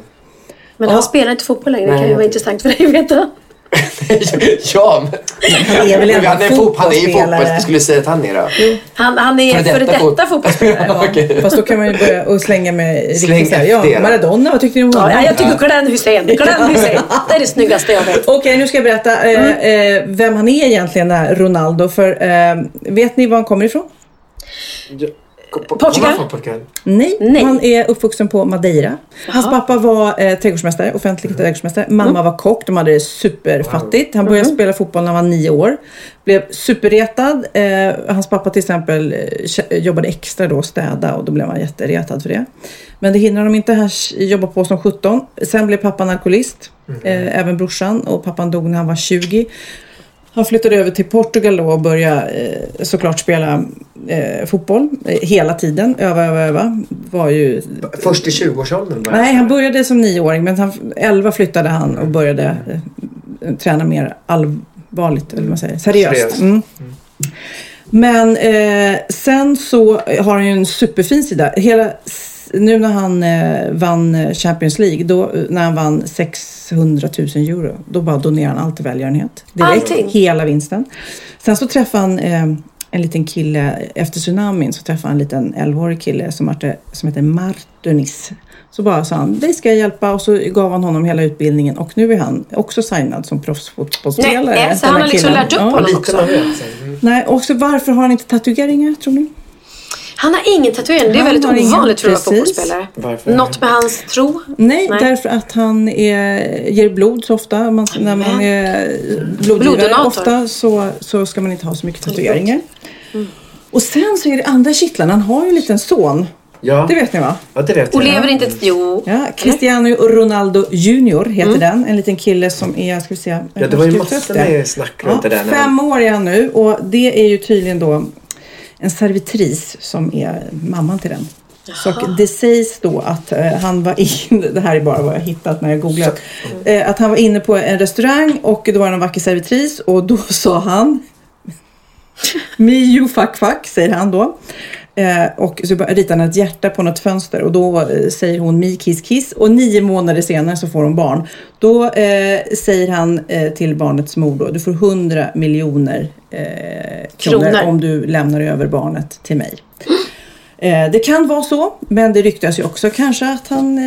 Men han spelar inte fotboll längre. Det kan ju vara intressant för dig att veta. Ja, men... Han är väl ändå han är fotbollsspelare. fotboll. Skulle säga att han är då? Han, han är Före detta före detta fot- fotbollsspelare. Okej. Fast då kan man ju börja och slänga med Släng riktigt Ja, det. Maradona, vad tyckte ni om honom? Ja, jag tycker Glenn Hussein. Glenn Hussein. Det är det snyggaste jag vet. Okej, nu ska jag berätta eh, Mm. eh, vem han är egentligen, den här Ronaldo. För eh, vet ni var han kommer ifrån? Portugal? Nej, Nej. han är uppvuxen på Madeira. Hans pappa var eh, trädgårdsmästare, offentlig trädgårdsmästare. Mamma var kock, de hade det superfattigt. Han började spela fotboll när han var nio år. Blev superretad. Eh, hans pappa till exempel eh, jobbade extra då städa och då blev han jätteretad för det. Men det hindrade honom inte. Han sh- jobbade på som 17. Sen blev pappan alkoholist. Eh, även brorsan och pappan dog när han var 20. Han flyttade över till Portugal då och började eh, såklart spela eh, fotboll eh, hela tiden. Öva, öva, öva. Var ju... Först i 20-årsåldern bara. Nej, han började som nioåring men han, 11 flyttade han och började träna mer allvarligt, eller vad man säger, seriöst. Seriöst. Mm. Men eh, sen så har han ju en superfin sida. Hela, nu när han eh, vann Champions League, då, eh, när han vann 600 000 euro, då bara donerade han allt till välgörenhet. Direkt, Allting? hela vinsten. Sen så träffade han eh, en liten kille, efter tsunamin så träffade han en liten 11-årig kille som, hette, som heter Martunis. Så bara sa han, dig ska jag hjälpa och så gav han honom hela utbildningen och nu är han också signad som proffsfotbollsspelare. Nej, så den han har liksom killen. lärt upp Ja. honom också. så. Mm. Nej, och så varför har han inte tatueringar tror ni? Han har ingen tatuering. Det är väldigt ingen- ovanligt tror jag precis. fotbollsspelare. Varför? Något med hans tro? Nej, Nej. därför att han är, ger blod så ofta. Man, när man är blodgivare ofta så, så ska man inte ha så mycket tatueringar. Och sen så är det andra kittlarna. Han har ju en liten son. Ja. Det vet ni va? ja, det vet Och jag. lever inte... Jo. Ja, Cristiano Ronaldo Junior heter den. En liten kille som är, ska vi se. Mm. Ja, det var ju massor med snack runt Ja, det där. fem år är han nu och det är ju tydligen då en servitris som är mamman till den. Så det sägs då att eh, han var inne, det här är bara vad jag hittat när jag googlat, eh, att han var inne på en restaurang och det var en vacker servitris och då sa han you fuck fuck, säger han då. Eh, och så ritar han ett hjärta på något fönster och då eh, säger hon me kiss kiss och nio månader senare så får hon barn. Då eh, säger han eh, till barnets mor då, du får 100 miljoner eh, kronor, Kronor. om du lämnar över barnet till mig. Eh, det kan vara så, men det ryktas ju också kanske att han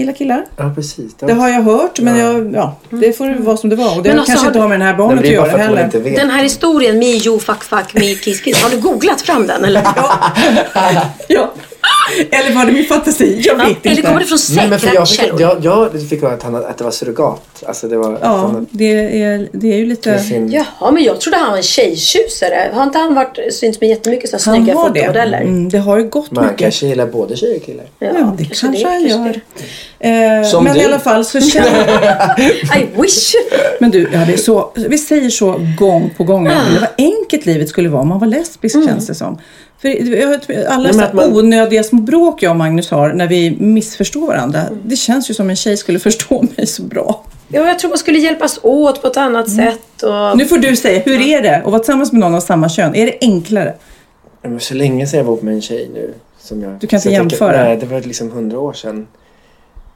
gillar killar. Ja, precis. Det har jag hört, men jag, ja, det får vara som det var. Och det Men alltså, kanske har inte du- har med det här barnet att det göra heller. inte vet. Den här historien, me you fuck fuck me kiss kiss. Har du googlat fram den eller? Ja. Eller var det min fantasi? Jag vet Ja, inte. eller kommer det från Nej, men för säkra jag fick, jag, jag fick höra att, han, att det var surrogat. Alltså det var... att Ja, han, det är, det är ju lite... sin, Jaha, men jag trodde han var en tjejtjusare. Har inte han varit, synts med jättemycket så här Han snygga har det. fotomodeller? Mm, det har ju gått man mycket. kanske gillar både tjejer och killar. Ja, det kanske, han kanske gör. det. Eh, Som men du. i alla fall så känner I wish! Men du, ja, det är så, vi säger så gång på gång. Ah. Vad enkelt livet skulle vara om man var lesbisk känns det som. För jag- alla att man- onödiga små bråk jag och Magnus har när vi missförstår varandra. Det känns ju som en tjej skulle förstå mig så bra. Ja, jag tror man skulle hjälpas åt på ett annat sätt. Och... Nu får du säga, hur är det att vara tillsammans med någon av samma kön? Är det enklare? Men så länge sedan jag var ihop med en tjej nu. Som jag, Du kan inte jag tänker- jämföra. Nej, det var liksom hundra år sedan.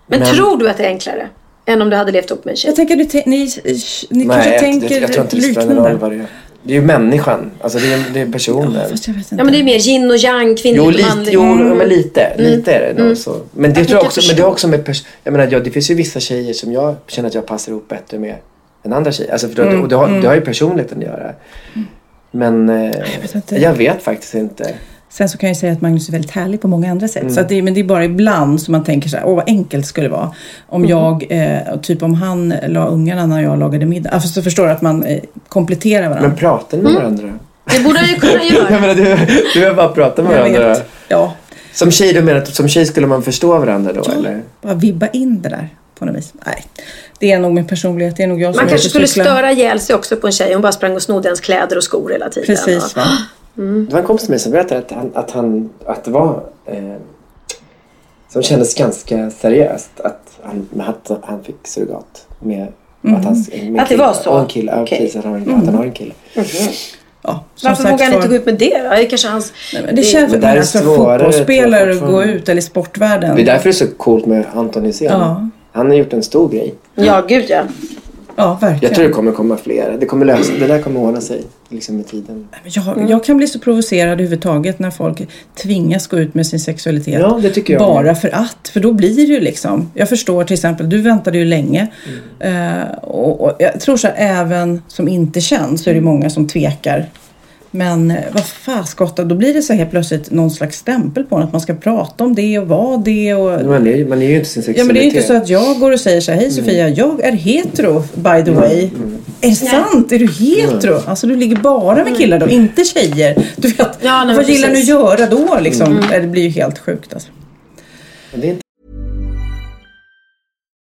Men, Men- tror du att det är enklare? Än om du hade levt upp med en tjej? Jag tänker, ni, ni kanske Nej, jag, tänker jag, jag tror inte det spelar någon roll vad det är. Det är ju människan. Alltså det är, det är personen. Jag vet inte. Ja, men det är mer yin och yang, kvinnligt Jo, och lite, manligt. jo Mm. men lite. Lite är det nog så. Men det, tror jag också, men det är också med pers- Jag menar, ja, det finns ju vissa tjejer som jag känner att jag passar ihop bättre med än andra tjejer. Alltså för Mm, det, och det, har, det har ju personligheten att göra. Men eh, jag, vet vet inte. faktiskt inte. Sen så kan jag säga att Magnus är väldigt härlig på många andra sätt. Mm. Så att det, men det är bara ibland som man tänker så här, åh vad enkelt skulle det vara. Om Mm. jag, eh, typ om han la ungarna när jag lagade middag. Alltså så förstår du att man eh, kompletterar varandra. Men pratar ni Mm. med varandra? Det borde han ju kunna Jag göra. menar, du, du har bara pratat med jag varandra. vet. Ja, Som tjej, du menar att som tjej skulle man förstå varandra då Ja. eller? bara vibba in det där på något vis. Nej, det är nog min personlighet. Det är nog jag som Man kanske skulle störa ihjäl sig också på en tjej. Hon bara sprang och snodde ens kläder och skor hela tiden. Precis Och- va. Det var en kompis till mig som berättade att, han, att, han, att det var eh, som kändes ganska seriöst att han, att han fick surrogat med att, han, med Mm. Att det kille- var så? En kille, ja, Okej. precis, att, han, att han har en kille. Ja, som Varför sagt vågar han inte gå ut med det då? Det kanske hans... Nej, men det känns Men som alltså, fotbollsspelare att gå ut eller i sportvärlden. Det är därför det är så coolt med Anton Hysén. Ja. Han har gjort en stor grej. Ja, gud ja. Ja, verkligen. Jag tror det kommer komma fler. Det, kommer lösa, det där kommer ordna sig liksom med tiden. Jag, jag kan bli så provocerad överhuvudtaget när folk tvingas gå ut med sin sexualitet. Ja, det tycker jag Bara med. för att. För då blir det ju liksom. Jag förstår till exempel, du väntade ju länge. Mm. Eh, och, och jag tror så här, även som inte känns så är det många som tvekar. Men eh, vad faskotta, då blir det så helt plötsligt någon slags stämpel på en att man ska prata om det och vara det. Och, Man är, man är ju inte sin sexualitet. Ja men det är inte så att jag går och säger så här, hej Sofia, jag är hetero by the way. Är det sant? Är du hetero? Alltså du ligger bara med killar då, inte tjejer. Du vet, Ja, nej, vad gillar du att göra då liksom? Det blir ju helt sjukt alltså.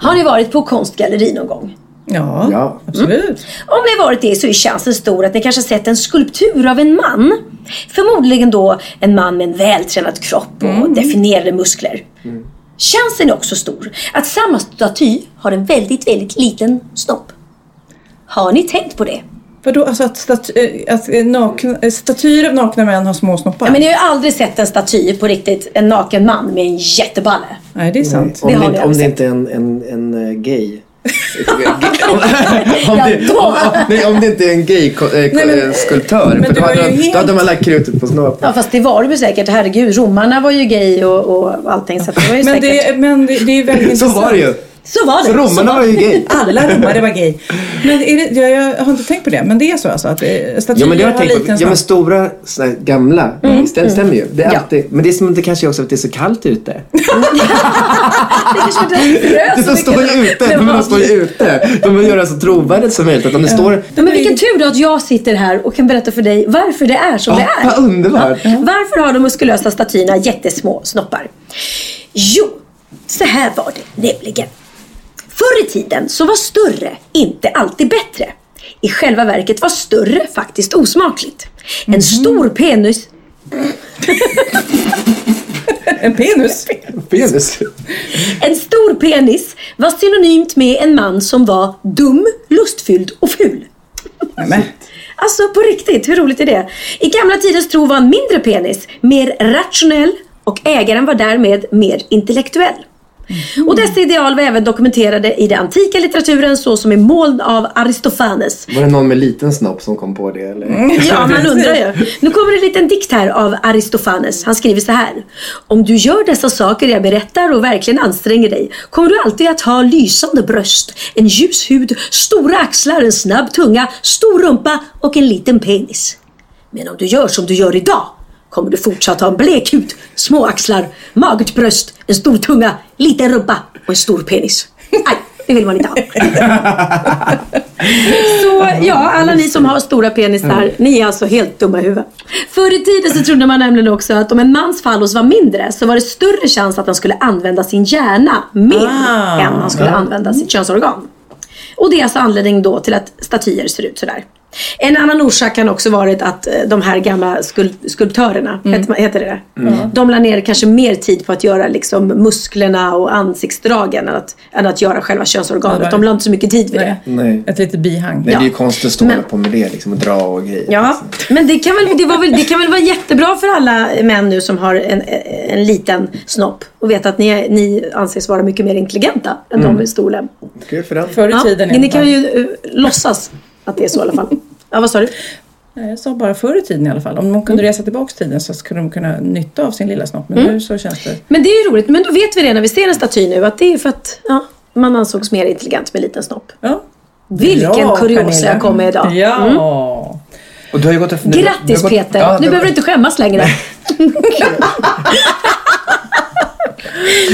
Har ni varit på konstgalleri någon gång? Ja, ja. absolut. Mm. Om ni har varit det så är chansen stor att ni kanske sett en skulptur av en man. Förmodligen då en man med en vältränad kropp och mm. definierade muskler. Mm. Chansen är också stor att samma staty har en väldigt, väldigt liten snopp. Har ni tänkt på det? Vadå, alltså att, staty, eh, att eh, nakna, eh, statyer av nakna män har små snoppar? Ja, men ni har ju aldrig sett en staty på riktigt, en naken man med en jätteballe. Nej, det är sant. Om, Det vi om det inte är en, en, en gay. om, det, om, nej, om det inte är en gay ko- ko- Nej, men- skulptör. men För då, har hade helt- då hade man lagt krutet på snoppen. Ja fast det var det säkert, herregud. Romarna var ju gay och, och allting. Så det var ju Men, säkert. det, men det, det är väldigt Så var det ju. Så var det. Så romarna var ju gay. Alla romare var gay. Men är det, jag, jag har inte tänkt på det, men det är så alltså att eh, statyer Ja men det har jag har tänkt på. liten Ja men stora, såna gamla. Mm. Det stämmer ju. Det är Ja. alltid, men det, är som, det kanske är också att det är så kallt ute. Det kanske var inte frös så De står ju ute. Det De var- står ju ute. De vill göra det så trovärdigt som möjligt. Att det står... Ja, men vilken tur då att jag sitter här och kan berätta för dig varför det är som Ja, det är. vad underbart. Varför har de muskulösa statyerna jättesmå snoppar? Jo, så här var det nämligen. Förr i tiden så var större inte alltid bättre. I själva verket var större faktiskt osmakligt. En stor penis En penis. Penis. En stor penis var synonymt med en man som var dum, lustfylld och ful. Alltså på riktigt, hur roligt är det? I gamla tiders tro var en mindre penis mer rationell och ägaren var därmed mer intellektuell. Och dessa ideal var även dokumenterade i den antika litteraturen såsom i moln av Aristofanes. Var det någon med liten snopp som kom på det eller? Ja, man undrar ju. Nu kommer en liten dikt här av Aristofanes. Han skriver så här. Om du gör dessa saker jag berättar och verkligen anstränger dig kommer du alltid att ha lysande bröst, en ljus hud, stora axlar, en snabb tunga, stor rumpa och en liten penis. Men om du gör som du gör idag kommer du fortsatt ha en blek hud, små axlar, magert bröst, en stor tunga, liten rumpa och en stor penis. Nej, det vill man inte ha. Så ja, alla ni som har stora penisar, ni är alltså helt dumma i huvudet. Förr i tiden så trodde man nämligen också att om en mans fallos var mindre så var det större chans att han skulle använda sin hjärna mer Ah. än han skulle använda sitt könsorgan. Och det är alltså anledning då till att statyer ser ut sådär. En annan orsak kan också varit att eh, de här gamla skul- skulptörerna, Mm. heter, det det? De la ner kanske mer tid på att göra liksom musklerna och ansiktsdragen än att, än att göra själva könsorganet. De la inte så mycket tid vid det. Nej. Nej. Ett litet bihang. Nej, det är ju konstigt att stå Men- på med det liksom och dra och grejer. Ja, men det kan, väl, det, var väl, det kan väl vara jättebra för alla män nu som har en, en liten snopp och veta att ni, är- ni anses vara mycket mer intelligenta än de med stor lem. Kul för den. Förr i Ja, tiden. i ni kan ju uh, låtsas att det är så i alla fall. Ja, vad sa du? Jag sa bara förr i tiden i alla fall. Om de kunde resa tillbaka tiden så skulle de kunna nytta av sin lilla snopp. Men nu så känns det... Men det är ju roligt, men då vet vi det när vi ser en staty nu att det är för att ja, man ansågs mer intelligent med liten snopp. Ja. Vilken Bra, kuriosa jag kom med idag. Ja. Mm. Och du har ju gått du Grattis gått- Peter! Ja, nu behöver du inte skämmas längre.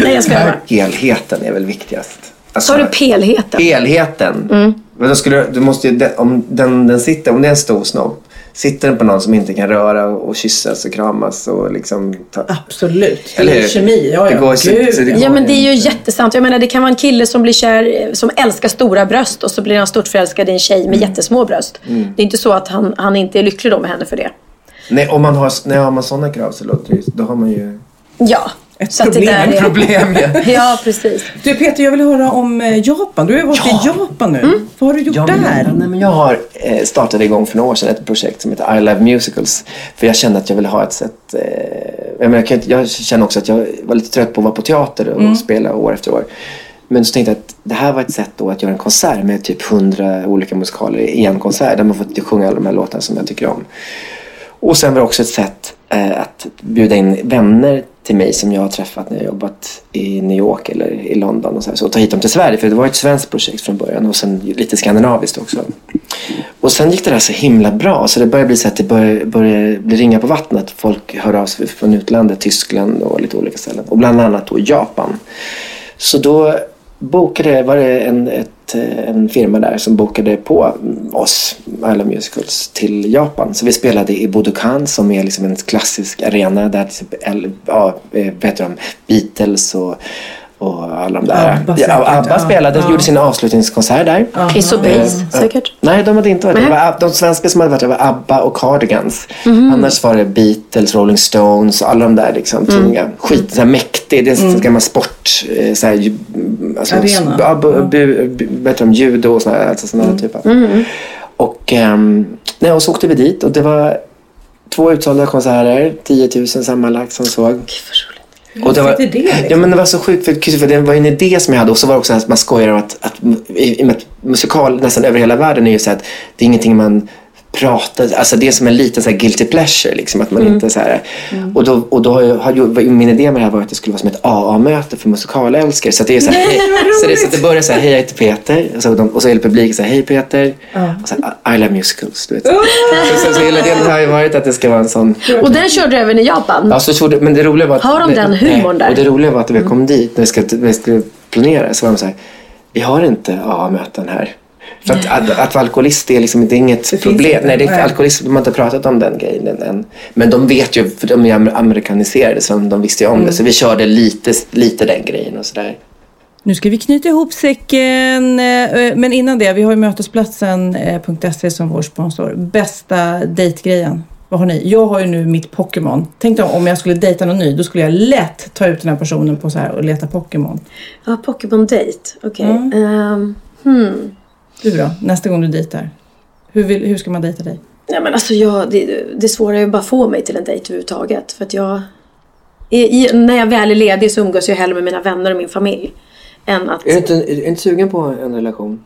Nej, jag skojar bara. Helheten är väl viktigast. Alltså, Sa du pelheten? Helheten. Mm. Men då skulle, du- måste ju, om den, den sitter, om det är en stor snopp, sitter den på någon som inte kan röra och, kyssas och kramas och liksom ta, Absolut. Eller Det är hur? kemi. Ja, Det ja. går så- så det- Ja men det är ju jättesant. Jag menar det kan vara en kille som blir kär, som älskar stora bröst och så blir han stort förälskad i en tjej med jättesmå bröst. Mm. Det är inte så att han, han inte är lycklig då med henne för det. Nej, om man har, nej, har man sådana krav så låter det då har man ju Ja. Ett så problem. det där är... problem ju. Ja precis. Du Peter, jag vill höra om eh, Japan. Du har ju varit i Japan nu. Mm. Vad har du gjort Ja, där? men, nej, men jag har eh, startade igång för några år sedan ett projekt som heter I Love Musicals. För jag kände att jag ville ha ett sätt... Eh, jag, menar, jag, jag känner också att jag var lite trött på att vara på teater och spela år efter år. Men så tänkte jag att det här var ett sätt då att göra en konsert med typ hundra olika musikaler i en konsert. Där man får sjunga alla de här låtarna som jag tycker om. Och sen var det också ett sätt Eh, att bjuda in vänner till mig som jag har träffat när jag jobbat i New York eller i London och så, här, så ta hit dem till Sverige för det var ett svenskt projekt från början och sen lite skandinaviskt också. Och sen gick det där så himla bra så det började bli så att det började, började bli ringa på vattnet. Folk hör av sig från utlandet, Tyskland och lite olika ställen och bland annat då Japan. Så då bokade, var det en, ett, en firma där som bokade på oss, alla musicals, till Japan. Så vi spelade i Budokan som är liksom en klassisk arena där typ, ja, vet vad heter de, Beatles och, och alla de där. Abba ja, Abba ja. spelade, Ja. gjorde sin avslutningskonsert där. Ace of Base säkert. Nej, de hade inte varit var, Ab- de svenska som hade varit det var ABBA och Cardigans. Mhm. Annars var det Beatles, Rolling Stones och alla de där liksom Mm. tunga. Skit, så här mäktig. Det är mm. gammal sport. eh, Så här, alltså, Arena. Ja, bu, bu, bu, heter de, judo och såna, alltså såna Mm. typer. Och, ehm, nej, och så åkte vi dit och det var två utsålda konserter, 10 000 sammanlagt som såg. Och det var, det, liksom? ja, men det var så sjukt för, för det var en idé som jag hade och så var det också att man skojar om att, att i, i musikal nästan över hela världen är ju så att det är ingenting man pratar, alltså det är som en liten så guilty pleasure liksom att man inte så här, och då, och då har, jag, har min idé med det här var att det skulle vara som ett AA-möte för musikalälskare. Så det är så här, hej, så, det, så att det börjar så här, hej jag heter Peter. Och så, de, och så hela publiken så här, hej Peter. Och så här, I love musicals du vet. Så, så, så hela den har ju varit att det ska vara en sån Och den körde du även i Japan? Ja, så trodde, men det roliga var att... Har de den nej, humorn där? Och det roliga var att när vi kom dit, när vi skulle, när vi skulle planera, så var de så här, vi har inte AA-möten här. För att, att, att vara alkoholist är liksom, det är inget finns problem. inte. Nej, det är Nej. alkoholist, de har inte pratat om den grejen än. Men de vet ju, för de är amer- amerikaniserade så de visste ju om Mm. det. Så vi körde lite, lite den grejen och sådär. Nu ska vi knyta ihop säcken. eh, Men innan det, vi har ju mötesplatsen.se som vår sponsor. Bästa dejtgrejen. Vad har ni? Jag har ju nu mitt Pokémon. Tänk dig om jag skulle dejta någon ny. Då skulle jag lätt ta ut den här personen på så här och leta Pokémon. Ja, Pokémon Date. Okej. Mm. Ehm, hmm. Du då? Nästa gång du dejtar. Hur, vill, hur ska man dejta dig? Ja, men alltså jag, det, det svåra är ju bara att få mig till en dejt överhuvudtaget. För att jag... I, när jag väl är ledig så umgås jag hellre med mina vänner och min familj. Än att... Är du inte, är du inte sugen på en relation?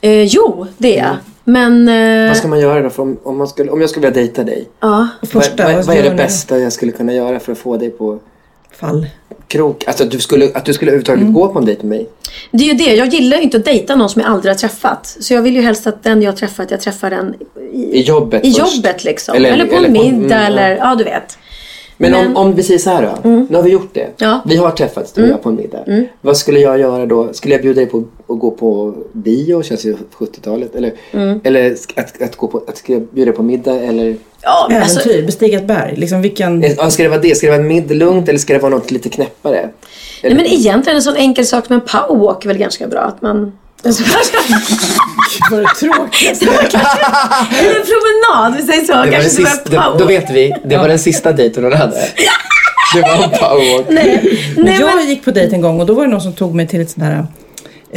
Eh, jo, det är jag. Men... Eh, Vad ska man göra då? För om, om, man skulle, om jag skulle vilja dejta dig. ja. Första, vad, vad, vad är det bästa jag skulle kunna göra för att få dig på Fall. krok? Alltså att du skulle, att du skulle överhuvudtaget Mm. gå på en dejt med mig. Det är ju det. Jag gillar ju inte att dejta någon som jag aldrig har träffat. Så jag vill ju helst att den jag har träffat, jag träffar den i, I jobbet i först. jobbet liksom. Eller- Eller, på eller en middag mm, eller ja, du vet. Men, Men- Mm. om, om vi säger så här då. Nu har vi gjort det. Ja. Vi har träffats du och jag på en middag. Mm. Vad skulle jag göra då? Skulle jag bjuda dig på att gå på bio? Känns ju 70-talet. Eller, Mm. eller att, att, gå på, att bjuda på middag? Eller, Ja, men alltså, Äventyr, bestiga ett berg. Liksom vilken... Ja, ska det vara det? Ska det vara en middag lugnt eller ska det vara något lite knäppare? nej, Eller, men egentligen en sån enkel sak som en powerwalk är väl ganska bra. Att man... Sån Vad det tråkigt. Eller en promenad, vi säger så. det var kanske sista, det, då vet vi. Det var den sista dejten hon hade. Det var en powerwalk. Nej, Men nej, jag men, gick på dejt en gång och då var det någon som tog mig till ett sånt här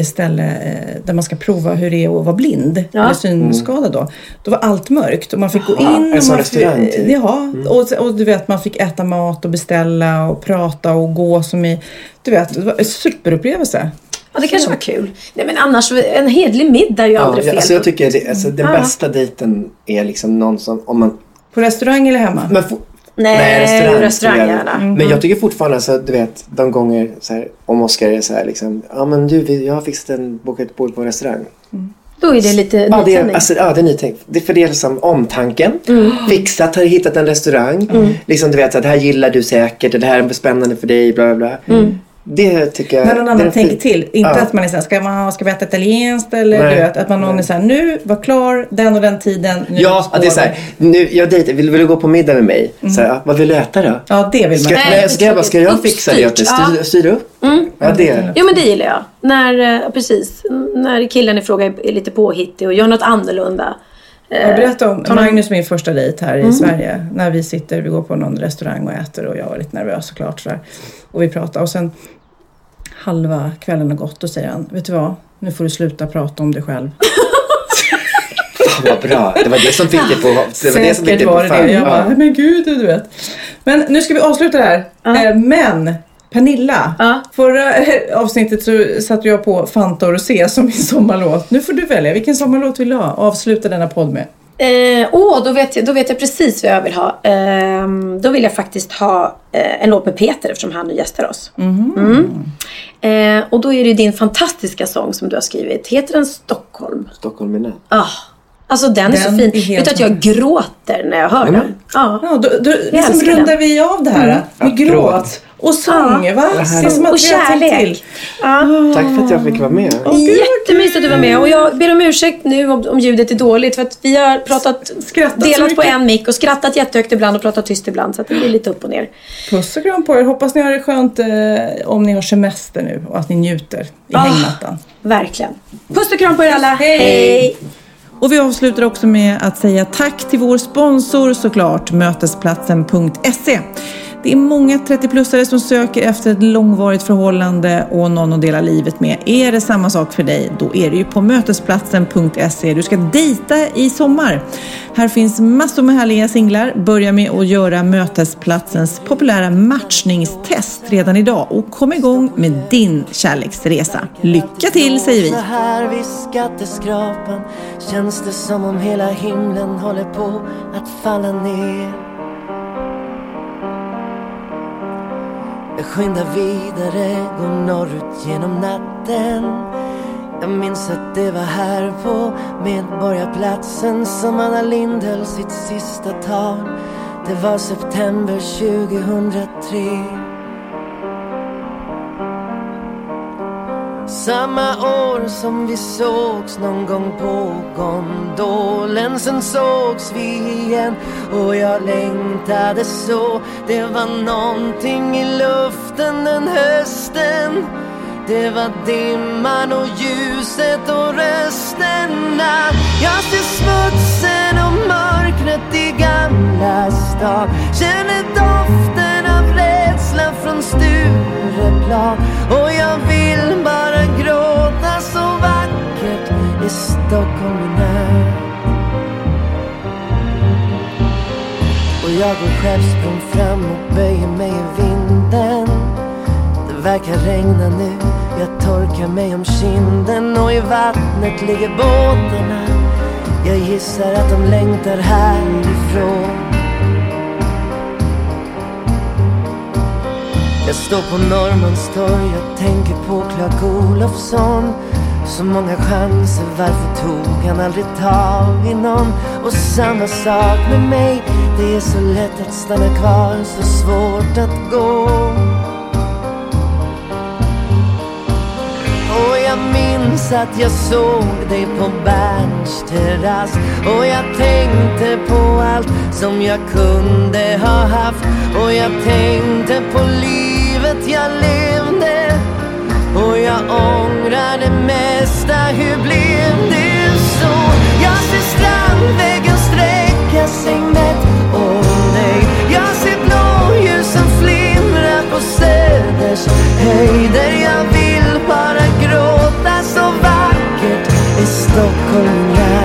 ställe eh, där man ska prova hur det är att vara blind Ja. eller synskadad då. Då var allt mörkt och man fick gå in. Och man restaurang, Fick, ja, och, och du vet man fick äta mat och beställa och prata och gå som i, du vet, det var en superupplevelse. ja, det kanske var kul. Nej men annars, en hedlig middag är ju Ja, aldrig fel. alltså jag tycker det, alltså, den Ja. bästa dejten är liksom någon som, om man På restaurang eller hemma? Få- Nej, restaurang, jag. gärna. Men jag tycker fortfarande, alltså, du vet, de gånger så här, om Oscar är så här liksom, ja men du, jag har fixat en, bokat ett bord på en restaurang. Då är det lite Ja, det är, alltså, ja, det är nytänkt. Det är för det är liksom omtanken. Mm. Fixat, har hittat en restaurang. Liksom du vet, så att det här gillar du säkert, det här är spännande för dig, bla bla bla. Mm. Det tycker jag. När någon annan tänker till. Inte Ja. att man är såhär, ska, man, ska vi äta italienskt eller Nej. du vet, att man någon är såhär, nu, var klar, den och den tiden. Nu Ja, att det är så här, nu, jag dejtar, vill, vill du gå på middag med mig? Så här, ja, vad vill du äta då? Ja, det vill man. Ska, Nej, ska jag bara, ska jag fixa det åt dig? Styr, styr upp? Ja, det. Jo men det gillar jag. När, eh, precis, när killen i fråga är lite påhittig och gör något annorlunda. Jag berättade om tar någon- Magnus min första dejt här i Sverige. När vi sitter, vi går på någon restaurang och äter och jag var lite nervös såklart. Sådär. Och vi pratar och sen halva kvällen har gått och säger han, vet du vad? Nu får du sluta prata om dig själv. Fan vad bra. Det var det som fick dig på... Det var det som fick Säkert dig på var det det. Jag Ja. bara, men gud du vet. Men nu ska vi avsluta det här. Eh, Men Pernilla, Ja. förra eh, avsnittet så satte jag på Fanta och Rosé som min sommarlåt. Nu får du välja. Vilken sommarlåt vill du ha? Avsluta denna podd med. Eh, åh, då, vet jag, då vet jag precis vad jag vill ha. Ehm, då vill jag faktiskt ha eh, en låt med Peter eftersom han nu gästar oss. Mm. Eh, och då är det ju din fantastiska sång som du har skrivit. Heter den Stockholm? Stockholm är natt. Ah, alltså den, är Den så är fin. helt Vet du att jag gråter när jag hör den? Ja. Ja, då, då liksom rundar den. vi av det här med Ja, gråt gråt. Och sång. Ja. Va? Det är som att Och kärlek. till. Tack för att jag fick vara med. Jättemysigt att du var med. Och jag ber om ursäkt nu om, om ljudet är dåligt. För att vi har pratat, Skrattat delat på en mick och skrattat jättehögt ibland och pratat tyst ibland. Så att det blir lite upp och ner. Puss och kram på er. Hoppas ni har det skönt eh, om ni har semester nu och att ni njuter i Ah. hängmattan. Verkligen. Puss och kram på er alla. Hej. Hej. Och vi avslutar också med att säga tack till vår sponsor såklart, Mötesplatsen.se. Det är många 30-plussare som söker efter ett långvarigt förhållande och någon att dela livet med. Är det samma sak för dig, då är det ju på mötesplatsen.se du ska dejta i sommar. Här finns massor med härliga singlar. Börja med att göra Mötesplatsens populära matchningstest redan idag och kom igång med din kärleksresa. Lycka till säger vi! Så här vid skatteskrapan känns det som om hela himlen håller på att falla ner. Jag skyndar vidare, går norrut genom natten. Jag minns att det var här på Medborgarplatsen som Anna Lindh höll sitt sista tal. Det var september 2003. Samma år som vi sågs någon gång på gondolen. Sen sågs vi igen och jag längtade så. Det var någonting i luften den hösten. Det var dimman och ljuset och rösterna. Jag ser smutsen och mörkret i Gamla stan. Känner doften av från Stureplan. Och jag vill bara gråta så vackert i Stockholm i natt Och jag går självsprång fram och böjer mig i vinden. Det verkar regna nu, jag torkar mig om kinden. Och i vattnet ligger båtarna Jag gissar att de längtar härifrån. Jag står på Norrmalmstorg och tänker på Clark Olofsson. Så många chanser, varför tog han aldrig tag i någon? Och samma sak med mig Det är så lätt att stanna kvar, så svårt att gå. Och jag minns att jag såg dig på Berns terrass. Och jag tänkte på allt som jag kunde ha haft. Och jag tänkte på livet jag levde. Och jag ångrar det mesta, hur blev det så? Jag ser strandväggen sträcka sig mätt oh, nej. Jag ser blåljusen flimra på Söders höjder. Jag vill bara gråta. Så vackert i Stockholm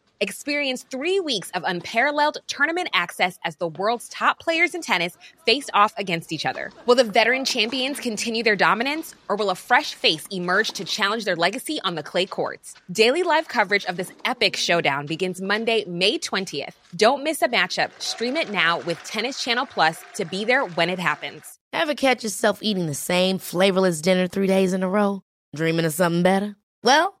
Experience three weeks of unparalleled tournament access as the world's top players in tennis face off against each other. Will the veteran champions continue their dominance, or will a fresh face emerge to challenge their legacy on the clay courts? Daily live coverage of this epic showdown begins Monday, May 20th. Don't miss a matchup. Stream it now with Tennis Channel Plus to be there when it happens. Ever catch yourself eating the same flavorless dinner three days in a row? Dreaming of something better? Well,